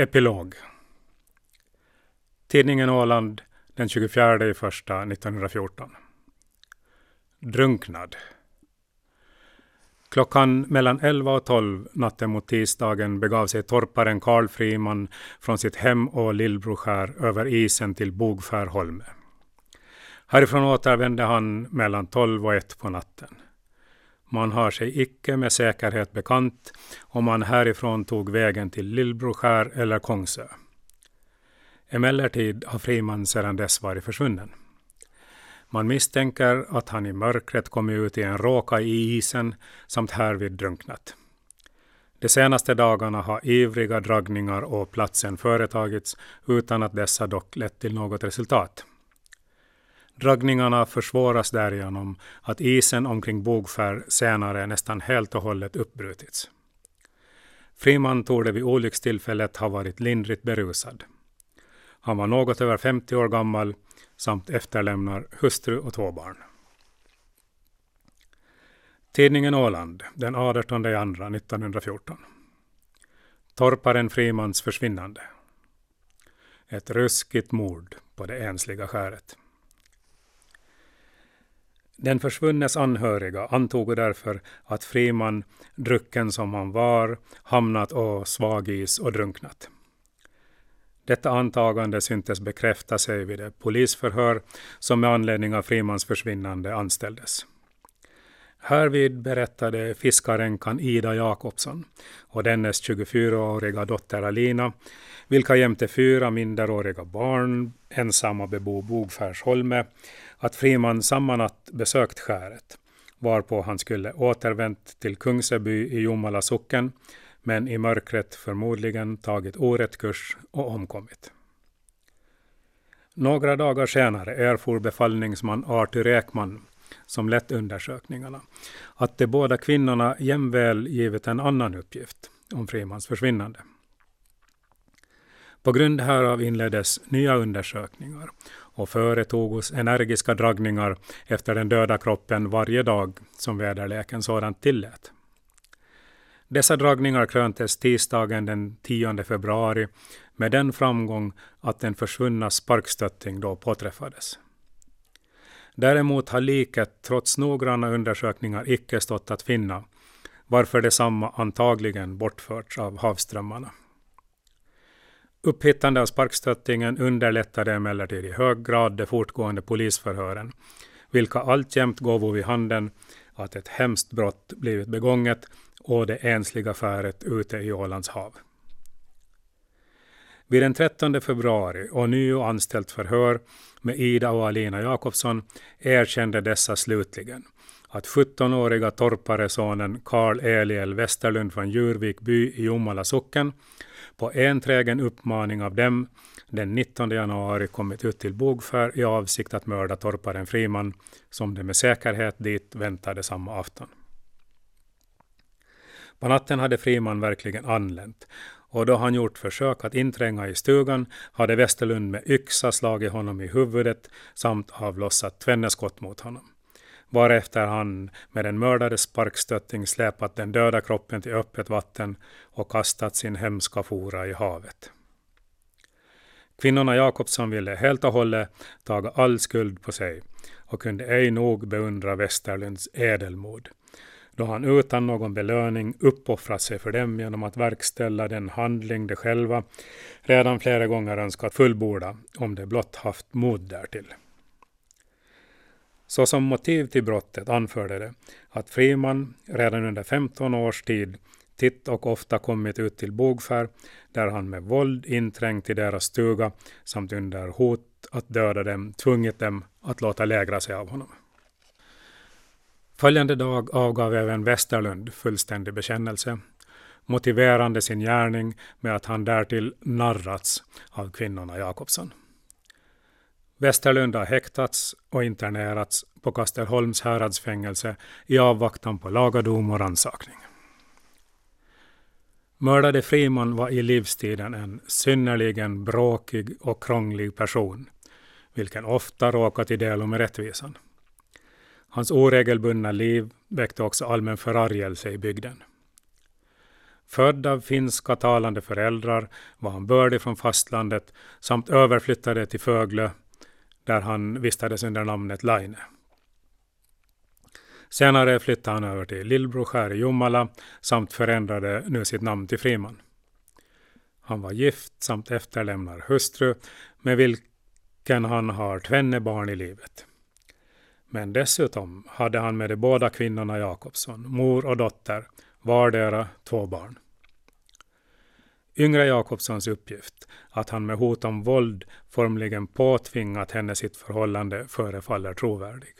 Epilog Tidningen Åland den 24 i första 1914. Drunknad. Klockan mellan 11 och 12 natten mot tisdagen begav sig torparen Karl Friman från sitt hem och Lillbroskär över isen till Bogskärholme. Härifrån återvände han mellan 12 och 1 på natten. Man har sig icke med säkerhet bekant om man härifrån tog vägen till Lillbroskär eller Kongsö. Emellertid har Friman sedan dess varit försvunnen. Man misstänker att han i mörkret kommit ut i en råka i isen samt härvid drunknat. De senaste dagarna har ivriga dragningar å platsen företagits utan att dessa dock lett till något resultat. Dragningarna försvåras därigenom att isen omkring Bogskär senare nästan helt och hållet uppbrutits. Friman torde vid olyckstillfället ha varit lindrigt berusad. Han var något över 50 år gammal samt efterlämnar hustru och två barn. Tidningen Åland den 18 februari 1914. Torparen Frimans försvinnande. Ett ruskigt mord på det ensliga skäret. Den försvunnes anhöriga antog därför att Friman, drucken som han var, hamnat å svagis och drunknat. Detta antagande syntes bekräfta sig vid det polisförhör som med anledning av Frimans försvinnande anställdes. Härvid berättade fiskaränkan Ida Jakobsson och dennes 24-åriga dotter Alina, vilka jämte fyra minderåriga barn ensamma bebo Bogskärsholme, att Friman samma natt besökt skäret, varpå han skulle återvänt till Kungseby i Jomala socken, men i mörkret förmodligen tagit orätt kurs och omkommit. Några dagar senare erfor befallningsman Artur Ekman, som lett undersökningarna, att de båda kvinnorna jämväl givit en annan uppgift om Frimans försvinnande. På grund härav inleddes nya undersökningar och företogs energiska dragningar efter den döda kroppen varje dag som väderleken sådant tillät. Dessa dragningar kröntes tisdagen den 10 februari med den framgång att den försvunna sparkstötting då påträffades. Däremot har liket trots noggranna undersökningar icke stått att finna, varför detsamma antagligen bortförts av havsströmmarna. Upphittande av sparkstöttingen underlättade emellertid i hög grad de fortgående polisförhören, vilka alltjämt gåvo vid handen att ett hemskt brott blivit begånget och det ensliga färet ute i Ålands hav. Vid den 13 februari och nu anställt förhör med Ida och Alina Jakobsson erkände dessa slutligen att 17-åriga torparesonen Karl Eliel Westerlund från Djurvik by i Jomala socken på enträgen uppmaning av dem den 19 januari kommit ut till Bogfär i avsikt att mörda torparen Friman, som de med säkerhet dit väntade samma afton. På natten hade Friman verkligen anlänt och då han gjort försök att intränga i stugan hade Westerlund med yxa slagit honom i huvudet samt avlossat tvenne skott mot honom. Varefter han med den mördades sparkstötting släpat den döda kroppen till öppet vatten och kastat sin hemska fora i havet. Kvinnorna Jakobsson ville helt och hållet taga all skuld på sig och kunde ej nog beundra Westerlunds ädelmod då han utan någon belöning uppoffrat sig för dem genom att verkställa den handling de själva redan flera gånger önskat fullborda om de blott haft mod därtill. Såsom motiv till brottet anförde det att Friman redan under 15 års tid titt och ofta kommit ut till bogfär där han med våld inträngt i deras stuga samt under hot att döda dem tvungit dem att låta lägra sig av honom. Följande dag avgav även Westerlund fullständig bekännelse, motiverande sin gärning med att han därtill narrats av kvinnorna Jakobsson. Westerlund har häktats och internerats på Kastelholms häradsfängelse i avvaktan på laga dom och rannsakning. Mördade Friman var i livstiden en synnerligen bråkig och krånglig person, vilken ofta råkat i delo med rättvisan. Hans oregelbundna liv väckte också allmän förargelse i bygden. Född av finska talande föräldrar var han bördig från fastlandet samt överflyttade till Föglö där han vistades under namnet Laine. Senare flyttade han över till Lillbroskär i Jomala samt förändrade nu sitt namn till Friman. Han var gift samt efterlämnar hustru med vilken han har tvenne barn i livet. Men dessutom hade han med de båda kvinnorna Jakobsson, mor och dotter, vardera två barn. Yngre Jakobssons uppgift, att han med hot om våld formligen påtvingat henne sitt förhållande, förefaller trovärdig.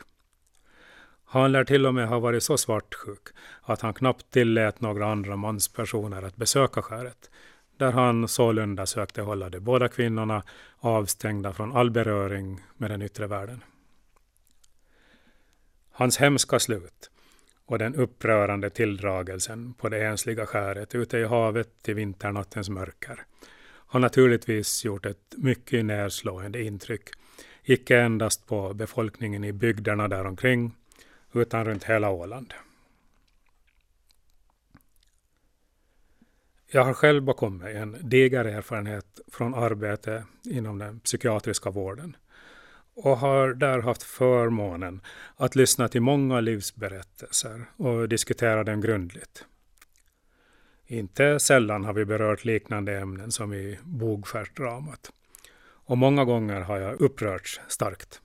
Han lär till och med ha varit så svartsjuk att han knappt tillät några andra manspersoner att besöka skäret, där han sålunda sökte hålla de båda kvinnorna avstängda från all beröring med den yttre världen. Hans hemska slut och den upprörande tilldragelsen på det ensliga skäret ute i havet i vinternattens mörker. Har naturligtvis gjort ett mycket nedslående intryck, icke endast på befolkningen i bygderna däromkring, utan runt hela Åland. Jag har själv bakom mig en diger erfarenhet från arbete inom den psykiatriska vården och har där haft förmånen att lyssna till många livsberättelser och diskutera dem grundligt. Inte sällan har vi berört liknande ämnen som i Bogskärsdramat och många gånger har jag upprörts starkt.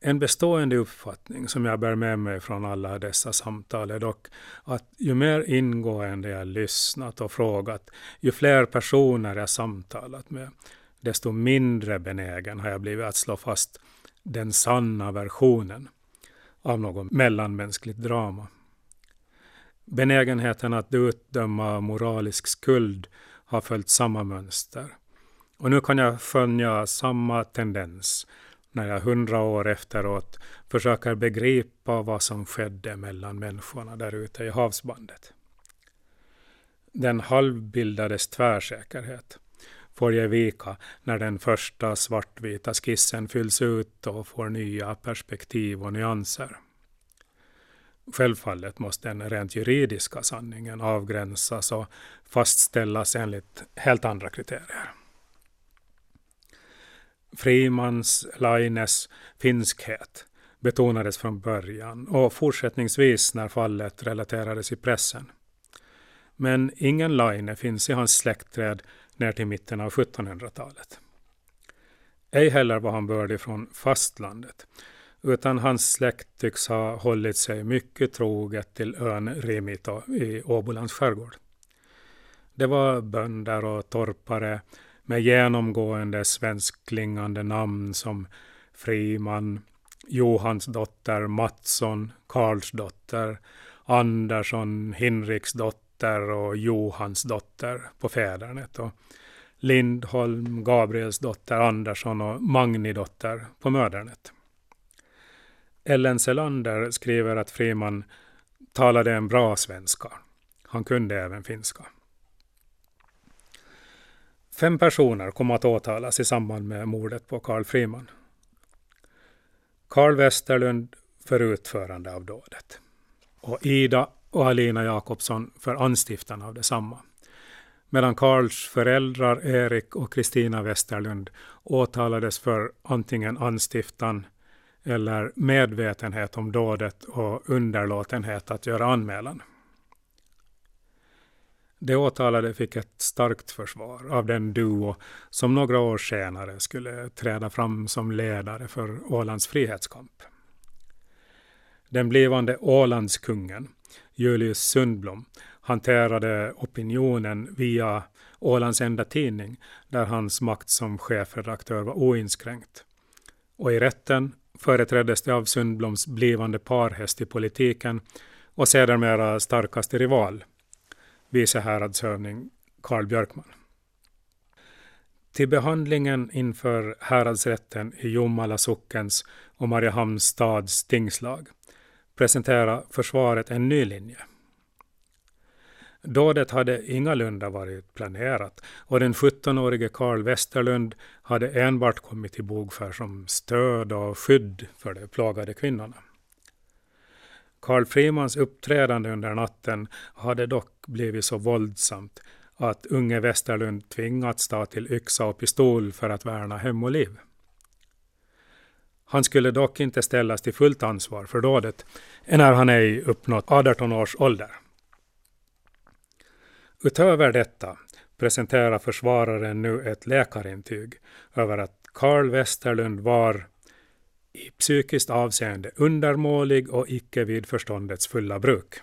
En bestående uppfattning som jag bär med mig från alla dessa samtal är dock att ju mer ingående jag lyssnat och frågat, ju fler personer jag samtalat med, desto mindre benägen har jag blivit att slå fast den sanna versionen av något mellanmänskligt drama. Benägenheten att utdöma moralisk skuld har följt samma mönster. Och nu kan jag skönja samma tendens när jag hundra år efteråt försöker begripa vad som skedde mellan människorna där ute i havsbandet. Den halvbildades tvärsäkerhet får ge vika när den första svartvita skissen fylls ut och får nya perspektiv och nyanser. Självfallet måste den rent juridiska sanningen avgränsas och fastställas enligt helt andra kriterier. Frimans, Laines finskhet betonades från början och fortsättningsvis när fallet relaterades i pressen. Men ingen Laine finns i hans släktträd ner till mitten av 1700-talet. Ej heller var han bördig från fastlandet, utan hans släkt tycks ha hållit sig mycket troget till ön Rimito i Åbolands skärgård. Det var bönder och torpare med genomgående svenskklingande namn som Friman, Johansdotter, Mattsson, Karlsdotter, Andersson, Hinriksdotter och Johans dotter på fädernet och Lindholm, Gabriels dotter Andersson och Magni dotter på mödernet. Ellen Selander skriver att Friman talade en bra svenska. Han kunde även finska. Fem personer kom att åtalas i samband med mordet på Karl Friman. Karl Westerlund för utförande av dådet och Ida och Alina Jakobsson för anstiftan av detsamma. Medan Karls föräldrar Erik och Kristina Westerlund åtalades för antingen anstiftan eller medvetenhet om dådet och underlåtenhet att göra anmälan. De åtalade fick ett starkt försvar av den duo som några år senare skulle träda fram som ledare för Ålands frihetskamp. Den blivande Ålandskungen, Julius Sundblom, hanterade opinionen via Ålands enda tidning, där hans makt som chefredaktör var oinskränkt. Och i rätten företräddes det av Sundbloms blivande parhäst i politiken och sedermera starkaste rival, vice häradshövding Karl Björkman. Till behandlingen inför häradsrätten i Jomala sockens och Mariehamns stads tingslag presentera försvaret en ny linje. Dådet hade ingalunda varit planerat och den 17-årige Karl Westerlund hade enbart kommit till Bogfär som stöd och skydd för de plågade kvinnorna. Karl Frimans uppträdande under natten hade dock blivit så våldsamt att unge Westerlund tvingats ta till yxa och pistol för att värna hem och liv. Han skulle dock inte ställas till fullt ansvar för dådet när han ej uppnått 18 års ålder. Utöver detta presenterar försvararen nu ett läkarintyg över att Karl Westerlund var i psykiskt avseende undermålig och icke vid förståndets fulla bruk.